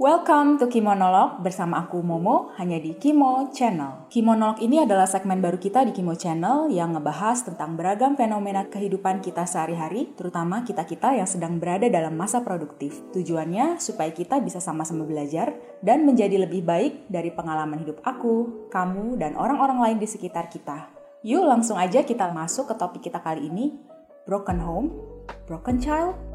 Welcome to Kimonolog bersama aku Momo hanya di Kimo Channel. Kimonolog ini adalah segmen baru kita di Kimo Channel yang ngebahas tentang beragam fenomena kehidupan kita sehari-hari, terutama kita-kita yang sedang berada dalam masa produktif. Tujuannya supaya kita bisa sama-sama belajar dan menjadi lebih baik dari pengalaman hidup aku, kamu, dan orang-orang lain di sekitar kita. Yuk langsung aja kita masuk ke topik kita kali ini, Broken Home, Broken Child,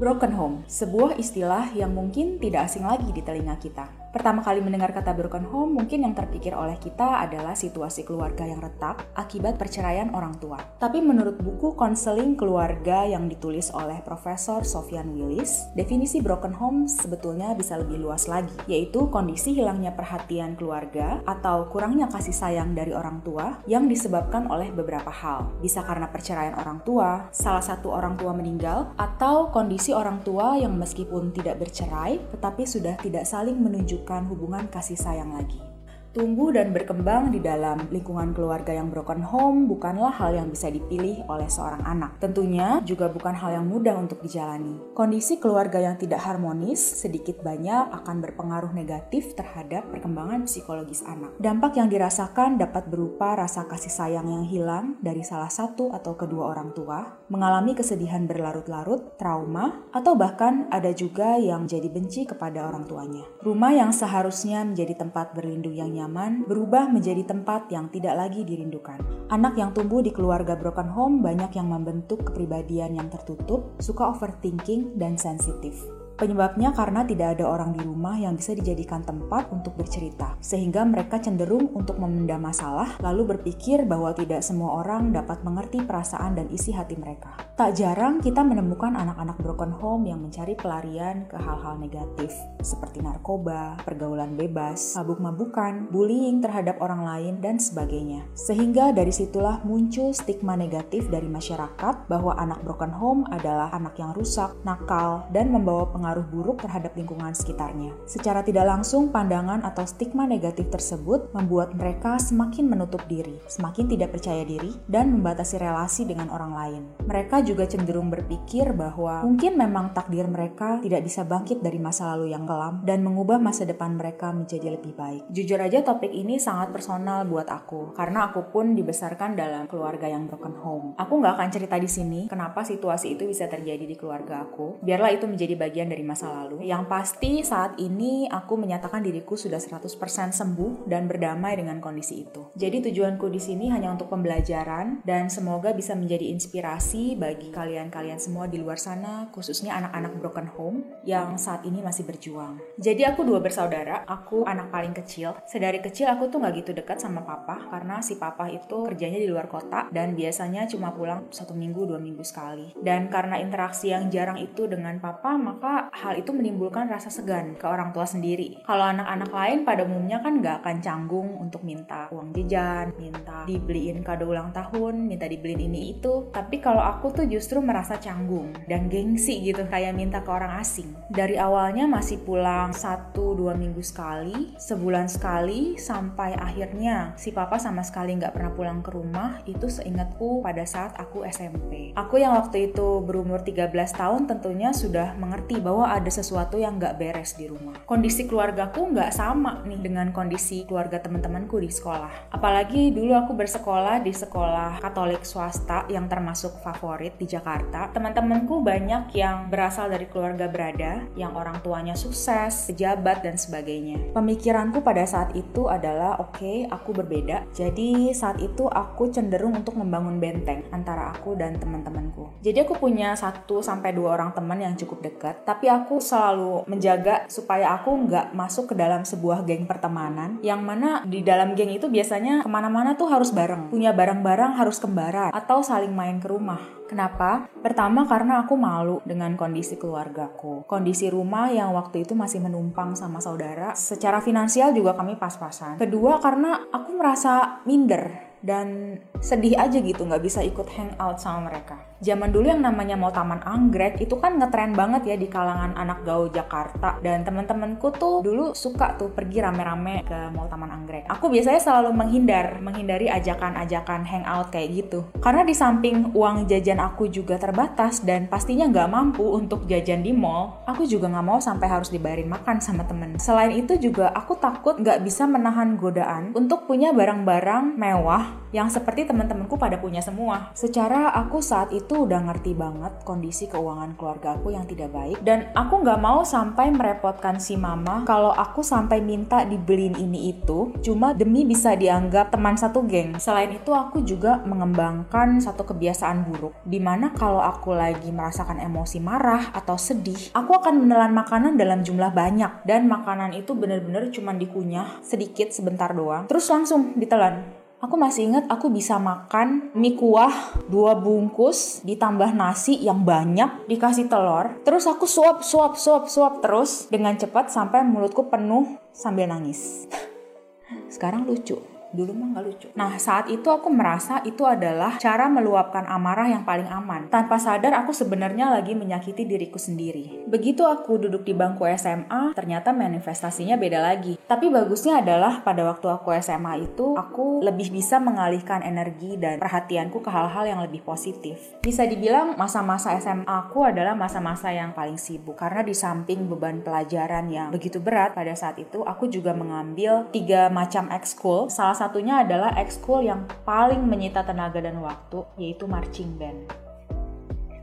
Broken home, sebuah istilah yang mungkin tidak asing lagi di telinga kita. Pertama kali mendengar kata broken home, mungkin yang terpikir oleh kita adalah situasi keluarga yang retak akibat perceraian orang tua. Tapi menurut buku konseling keluarga yang ditulis oleh Profesor Sofian Willis, definisi broken home sebetulnya bisa lebih luas lagi, yaitu kondisi hilangnya perhatian keluarga atau kurangnya kasih sayang dari orang tua yang disebabkan oleh beberapa hal. Bisa karena perceraian orang tua, salah satu orang tua meninggal, atau kondisi orang tua yang meskipun tidak bercerai tetapi sudah tidak saling menunjukkan menunjukkan hubungan kasih sayang lagi. Tumbuh dan berkembang di dalam lingkungan keluarga yang broken home bukanlah hal yang bisa dipilih oleh seorang anak. Tentunya juga bukan hal yang mudah untuk dijalani. Kondisi keluarga yang tidak harmonis sedikit banyak akan berpengaruh negatif terhadap perkembangan psikologis anak. Dampak yang dirasakan dapat berupa rasa kasih sayang yang hilang dari salah satu atau kedua orang tua, mengalami kesedihan berlarut-larut, trauma, atau bahkan ada juga yang jadi benci kepada orang tuanya. Rumah yang seharusnya menjadi tempat berlindung yang nyaman berubah menjadi tempat yang tidak lagi dirindukan. Anak yang tumbuh di keluarga broken home banyak yang membentuk kepribadian yang tertutup, suka overthinking, dan sensitif. Penyebabnya karena tidak ada orang di rumah yang bisa dijadikan tempat untuk bercerita, sehingga mereka cenderung untuk memendam masalah, lalu berpikir bahwa tidak semua orang dapat mengerti perasaan dan isi hati mereka. Tak jarang kita menemukan anak-anak broken home yang mencari pelarian ke hal-hal negatif, seperti narkoba, pergaulan bebas, mabuk-mabukan, bullying terhadap orang lain, dan sebagainya. Sehingga dari situlah muncul stigma negatif dari masyarakat bahwa anak broken home adalah anak yang rusak, nakal, dan membawa pengaruh berpengaruh buruk terhadap lingkungan sekitarnya. Secara tidak langsung, pandangan atau stigma negatif tersebut membuat mereka semakin menutup diri, semakin tidak percaya diri, dan membatasi relasi dengan orang lain. Mereka juga cenderung berpikir bahwa mungkin memang takdir mereka tidak bisa bangkit dari masa lalu yang kelam dan mengubah masa depan mereka menjadi lebih baik. Jujur aja topik ini sangat personal buat aku, karena aku pun dibesarkan dalam keluarga yang broken home. Aku nggak akan cerita di sini kenapa situasi itu bisa terjadi di keluarga aku. Biarlah itu menjadi bagian dari dari masa lalu. Yang pasti saat ini aku menyatakan diriku sudah 100% sembuh dan berdamai dengan kondisi itu. Jadi tujuanku di sini hanya untuk pembelajaran dan semoga bisa menjadi inspirasi bagi kalian-kalian semua di luar sana, khususnya anak-anak broken home yang saat ini masih berjuang. Jadi aku dua bersaudara, aku anak paling kecil. Sedari kecil aku tuh nggak gitu dekat sama papa karena si papa itu kerjanya di luar kota dan biasanya cuma pulang satu minggu dua minggu sekali. Dan karena interaksi yang jarang itu dengan papa, maka hal itu menimbulkan rasa segan ke orang tua sendiri. Kalau anak-anak lain pada umumnya kan nggak akan canggung untuk minta uang jajan, minta dibeliin kado ulang tahun, minta dibeliin ini itu. Tapi kalau aku tuh justru merasa canggung dan gengsi gitu kayak minta ke orang asing. Dari awalnya masih pulang satu dua minggu sekali, sebulan sekali, sampai akhirnya si papa sama sekali nggak pernah pulang ke rumah itu seingatku pada saat aku SMP. Aku yang waktu itu berumur 13 tahun tentunya sudah mengerti bahwa bahwa ada sesuatu yang nggak beres di rumah. Kondisi keluargaku nggak sama nih dengan kondisi keluarga teman-temanku di sekolah. Apalagi dulu aku bersekolah di sekolah Katolik swasta yang termasuk favorit di Jakarta. Teman-temanku banyak yang berasal dari keluarga berada, yang orang tuanya sukses, pejabat dan sebagainya. Pemikiranku pada saat itu adalah oke, okay, aku berbeda. Jadi saat itu aku cenderung untuk membangun benteng antara aku dan teman-temanku. Jadi aku punya satu sampai dua orang teman yang cukup dekat, tapi aku selalu menjaga supaya aku nggak masuk ke dalam sebuah geng pertemanan yang mana di dalam geng itu biasanya ke mana-mana tuh harus bareng punya barang-barang harus kembaran atau saling main ke rumah Kenapa? Pertama karena aku malu dengan kondisi keluargaku. Kondisi rumah yang waktu itu masih menumpang sama saudara. Secara finansial juga kami pas-pasan. Kedua karena aku merasa minder dan sedih aja gitu nggak bisa ikut hangout sama mereka. Zaman dulu yang namanya mau taman anggrek itu kan ngetren banget ya di kalangan anak gaul Jakarta dan temen-temenku tuh dulu suka tuh pergi rame-rame ke mall taman anggrek. Aku biasanya selalu menghindar, menghindari ajakan-ajakan hangout kayak gitu. Karena di samping uang jajan aku juga terbatas dan pastinya nggak mampu untuk jajan di mall, aku juga nggak mau sampai harus dibayarin makan sama temen. Selain itu juga aku takut nggak bisa menahan godaan untuk punya barang-barang mewah yang seperti teman-temanku pada punya semua. Secara aku saat itu udah ngerti banget kondisi keuangan keluarga aku yang tidak baik dan aku nggak mau sampai merepotkan si mama kalau aku sampai minta dibeliin ini itu cuma demi bisa dianggap teman satu geng. Selain itu aku juga mengembangkan satu kebiasaan buruk di mana kalau aku lagi merasakan emosi marah atau sedih, aku akan menelan makanan dalam jumlah banyak dan makanan itu bener-bener cuma dikunyah sedikit sebentar doang terus langsung ditelan Aku masih ingat aku bisa makan mie kuah dua bungkus ditambah nasi yang banyak dikasih telur. Terus aku suap suap suap suap terus dengan cepat sampai mulutku penuh sambil nangis. Sekarang lucu dulu mah nggak lucu. Nah saat itu aku merasa itu adalah cara meluapkan amarah yang paling aman. Tanpa sadar aku sebenarnya lagi menyakiti diriku sendiri. Begitu aku duduk di bangku SMA, ternyata manifestasinya beda lagi. Tapi bagusnya adalah pada waktu aku SMA itu, aku lebih bisa mengalihkan energi dan perhatianku ke hal-hal yang lebih positif. Bisa dibilang masa-masa SMA aku adalah masa-masa yang paling sibuk. Karena di samping beban pelajaran yang begitu berat pada saat itu, aku juga mengambil tiga macam ekskul. Salah satunya adalah ekskul yang paling menyita tenaga dan waktu, yaitu marching band.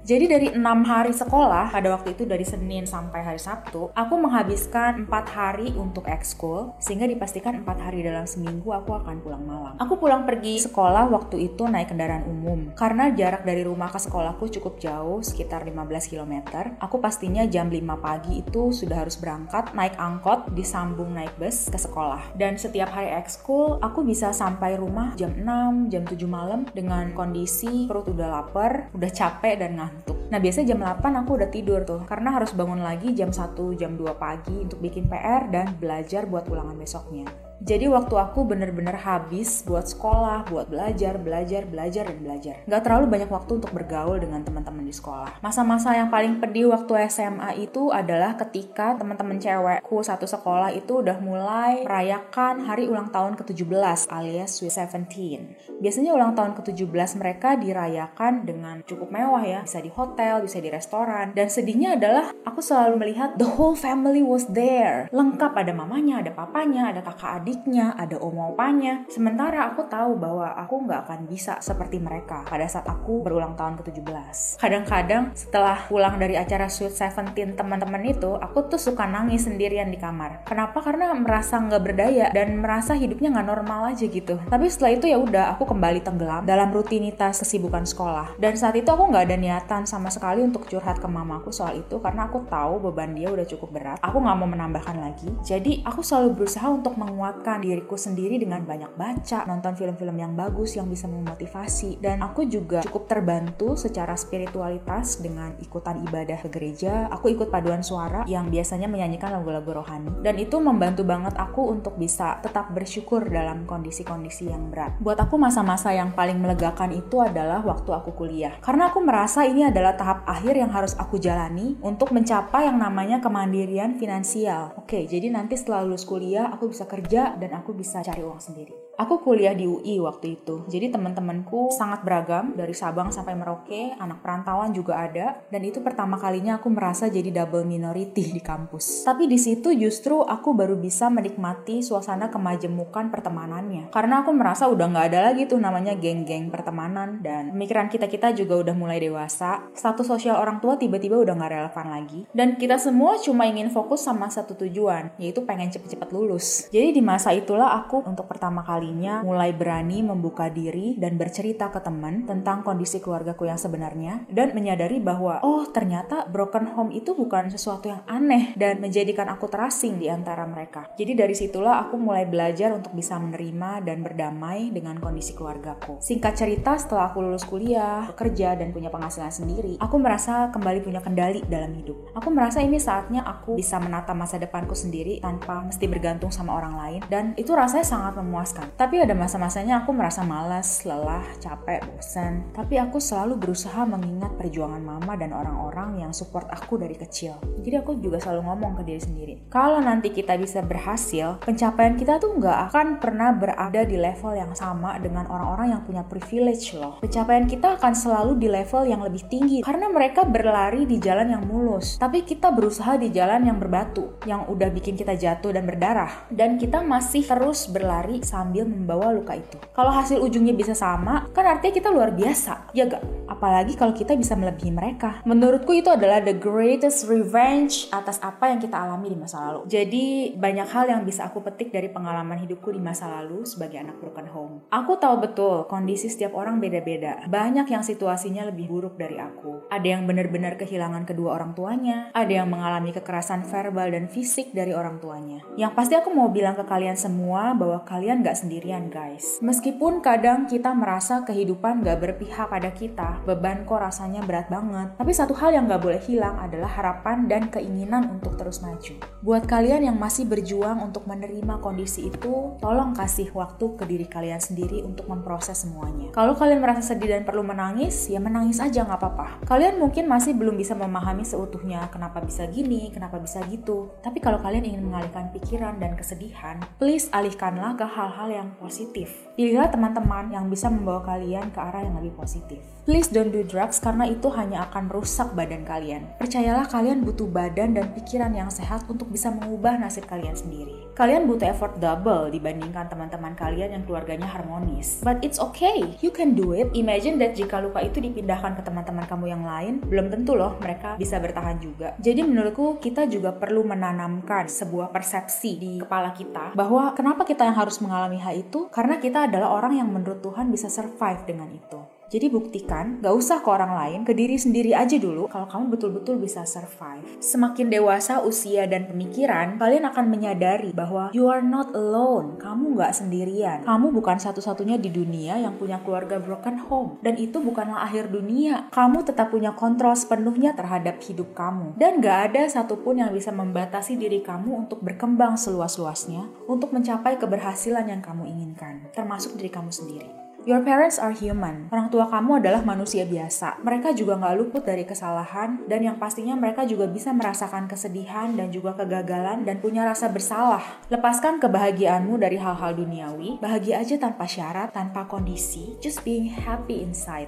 Jadi dari enam hari sekolah, pada waktu itu dari Senin sampai hari Sabtu, aku menghabiskan empat hari untuk ekskul, sehingga dipastikan empat hari dalam seminggu aku akan pulang malam. Aku pulang pergi sekolah waktu itu naik kendaraan umum, karena jarak dari rumah ke sekolahku cukup jauh, sekitar 15 km. Aku pastinya jam 5 pagi itu sudah harus berangkat, naik angkot, disambung naik bus ke sekolah. Dan setiap hari ekskul, aku bisa sampai rumah jam 6, jam 7 malam dengan kondisi perut udah lapar, udah capek dan ngantuk. Nah biasanya jam 8 aku udah tidur tuh karena harus bangun lagi jam 1, jam 2 pagi untuk bikin PR dan belajar buat ulangan besoknya. Jadi waktu aku bener-bener habis buat sekolah, buat belajar, belajar, belajar, dan belajar. Gak terlalu banyak waktu untuk bergaul dengan teman-teman di sekolah. Masa-masa yang paling pedih waktu SMA itu adalah ketika teman-teman cewekku satu sekolah itu udah mulai merayakan hari ulang tahun ke-17 alias Sweet Seventeen. Biasanya ulang tahun ke-17 mereka dirayakan dengan cukup mewah ya. Bisa di hotel, bisa di restoran. Dan sedihnya adalah aku selalu melihat the whole family was there. Lengkap ada mamanya, ada papanya, ada kakak adik adiknya, ada om opanya. Sementara aku tahu bahwa aku nggak akan bisa seperti mereka pada saat aku berulang tahun ke-17. Kadang-kadang setelah pulang dari acara Sweet Seventeen teman-teman itu, aku tuh suka nangis sendirian di kamar. Kenapa? Karena merasa nggak berdaya dan merasa hidupnya nggak normal aja gitu. Tapi setelah itu ya udah, aku kembali tenggelam dalam rutinitas kesibukan sekolah. Dan saat itu aku nggak ada niatan sama sekali untuk curhat ke mamaku soal itu karena aku tahu beban dia udah cukup berat. Aku nggak mau menambahkan lagi. Jadi aku selalu berusaha untuk menguat menguatkan diriku sendiri dengan banyak baca, nonton film-film yang bagus yang bisa memotivasi, dan aku juga cukup terbantu secara spiritualitas dengan ikutan ibadah ke gereja. Aku ikut paduan suara yang biasanya menyanyikan lagu-lagu rohani, dan itu membantu banget aku untuk bisa tetap bersyukur dalam kondisi-kondisi yang berat. Buat aku masa-masa yang paling melegakan itu adalah waktu aku kuliah, karena aku merasa ini adalah tahap akhir yang harus aku jalani untuk mencapai yang namanya kemandirian finansial. Oke, jadi nanti setelah lulus kuliah aku bisa kerja dan aku bisa cari uang sendiri. Aku kuliah di UI waktu itu, jadi teman-temanku sangat beragam dari Sabang sampai Merauke, anak perantauan juga ada, dan itu pertama kalinya aku merasa jadi double minority di kampus. Tapi di situ justru aku baru bisa menikmati suasana kemajemukan pertemanannya, karena aku merasa udah nggak ada lagi tuh namanya geng-geng pertemanan. Dan pemikiran kita kita juga udah mulai dewasa, status sosial orang tua tiba-tiba udah nggak relevan lagi, dan kita semua cuma ingin fokus sama satu tujuan, yaitu pengen cepet-cepet lulus. Jadi di masa itulah aku untuk pertama kali kalinya mulai berani membuka diri dan bercerita ke teman tentang kondisi keluargaku yang sebenarnya dan menyadari bahwa oh ternyata broken home itu bukan sesuatu yang aneh dan menjadikan aku terasing di antara mereka. Jadi dari situlah aku mulai belajar untuk bisa menerima dan berdamai dengan kondisi keluargaku. Singkat cerita setelah aku lulus kuliah, bekerja dan punya penghasilan sendiri, aku merasa kembali punya kendali dalam hidup. Aku merasa ini saatnya aku bisa menata masa depanku sendiri tanpa mesti bergantung sama orang lain dan itu rasanya sangat memuaskan. Tapi ada masa-masanya aku merasa malas, lelah, capek, bosan. Tapi aku selalu berusaha mengingat perjuangan mama dan orang-orang yang support aku dari kecil. Jadi aku juga selalu ngomong ke diri sendiri, kalau nanti kita bisa berhasil, pencapaian kita tuh nggak akan pernah berada di level yang sama dengan orang-orang yang punya privilege loh. Pencapaian kita akan selalu di level yang lebih tinggi karena mereka berlari di jalan yang mulus. Tapi kita berusaha di jalan yang berbatu, yang udah bikin kita jatuh dan berdarah. Dan kita masih terus berlari sambil membawa luka itu. Kalau hasil ujungnya bisa sama, kan artinya kita luar biasa, ya gak? Apalagi kalau kita bisa melebihi mereka. Menurutku itu adalah the greatest revenge atas apa yang kita alami di masa lalu. Jadi banyak hal yang bisa aku petik dari pengalaman hidupku di masa lalu sebagai anak broken home. Aku tahu betul kondisi setiap orang beda-beda. Banyak yang situasinya lebih buruk dari aku. Ada yang benar-benar kehilangan kedua orang tuanya, ada yang mengalami kekerasan verbal dan fisik dari orang tuanya. Yang pasti aku mau bilang ke kalian semua bahwa kalian gak sendirian guys. Meskipun kadang kita merasa kehidupan gak berpihak pada kita, beban kok rasanya berat banget. Tapi satu hal yang gak boleh hilang adalah harapan dan keinginan untuk terus maju. Buat kalian yang masih berjuang untuk menerima kondisi itu, tolong kasih waktu ke diri kalian sendiri untuk memproses semuanya. Kalau kalian merasa sedih dan perlu menangis, ya menangis aja gak apa-apa. Kalian mungkin masih belum bisa memahami seutuhnya kenapa bisa gini, kenapa bisa gitu. Tapi kalau kalian ingin mengalihkan pikiran dan kesedihan, please alihkanlah ke hal-hal yang positif. Pilihlah teman-teman yang bisa membawa kalian ke arah yang lebih positif. Please don't do drugs karena itu hanya akan merusak badan kalian. Percayalah kalian butuh badan dan pikiran yang sehat untuk bisa mengubah nasib kalian sendiri. Kalian butuh effort double dibandingkan teman-teman kalian yang keluarganya harmonis. But it's okay, you can do it. Imagine that jika luka itu dipindahkan ke teman-teman kamu yang lain, belum tentu loh mereka bisa bertahan juga. Jadi menurutku kita juga perlu menanamkan sebuah persepsi di kepala kita bahwa kenapa kita yang harus mengalami hal itu? Karena kita adalah orang yang menurut Tuhan bisa survive dengan itu. Jadi buktikan, gak usah ke orang lain, ke diri sendiri aja dulu kalau kamu betul-betul bisa survive. Semakin dewasa usia dan pemikiran, kalian akan menyadari bahwa you are not alone, kamu gak sendirian. Kamu bukan satu-satunya di dunia yang punya keluarga broken home. Dan itu bukanlah akhir dunia. Kamu tetap punya kontrol sepenuhnya terhadap hidup kamu. Dan gak ada satupun yang bisa membatasi diri kamu untuk berkembang seluas-luasnya, untuk mencapai keberhasilan yang kamu inginkan, termasuk diri kamu sendiri. Your parents are human. Orang tua kamu adalah manusia biasa. Mereka juga nggak luput dari kesalahan dan yang pastinya mereka juga bisa merasakan kesedihan dan juga kegagalan dan punya rasa bersalah. Lepaskan kebahagiaanmu dari hal-hal duniawi. Bahagia aja tanpa syarat, tanpa kondisi. Just being happy inside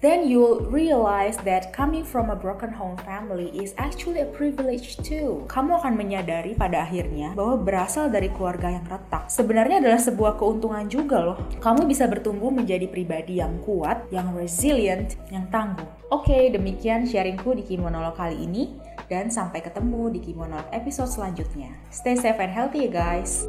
then you'll realize that coming from a broken home family is actually a privilege too. Kamu akan menyadari pada akhirnya bahwa berasal dari keluarga yang retak sebenarnya adalah sebuah keuntungan juga loh. Kamu bisa bertumbuh menjadi pribadi yang kuat, yang resilient, yang tangguh. Oke, okay, demikian sharingku di Kimonolog kali ini dan sampai ketemu di Kimonolog episode selanjutnya. Stay safe and healthy ya guys.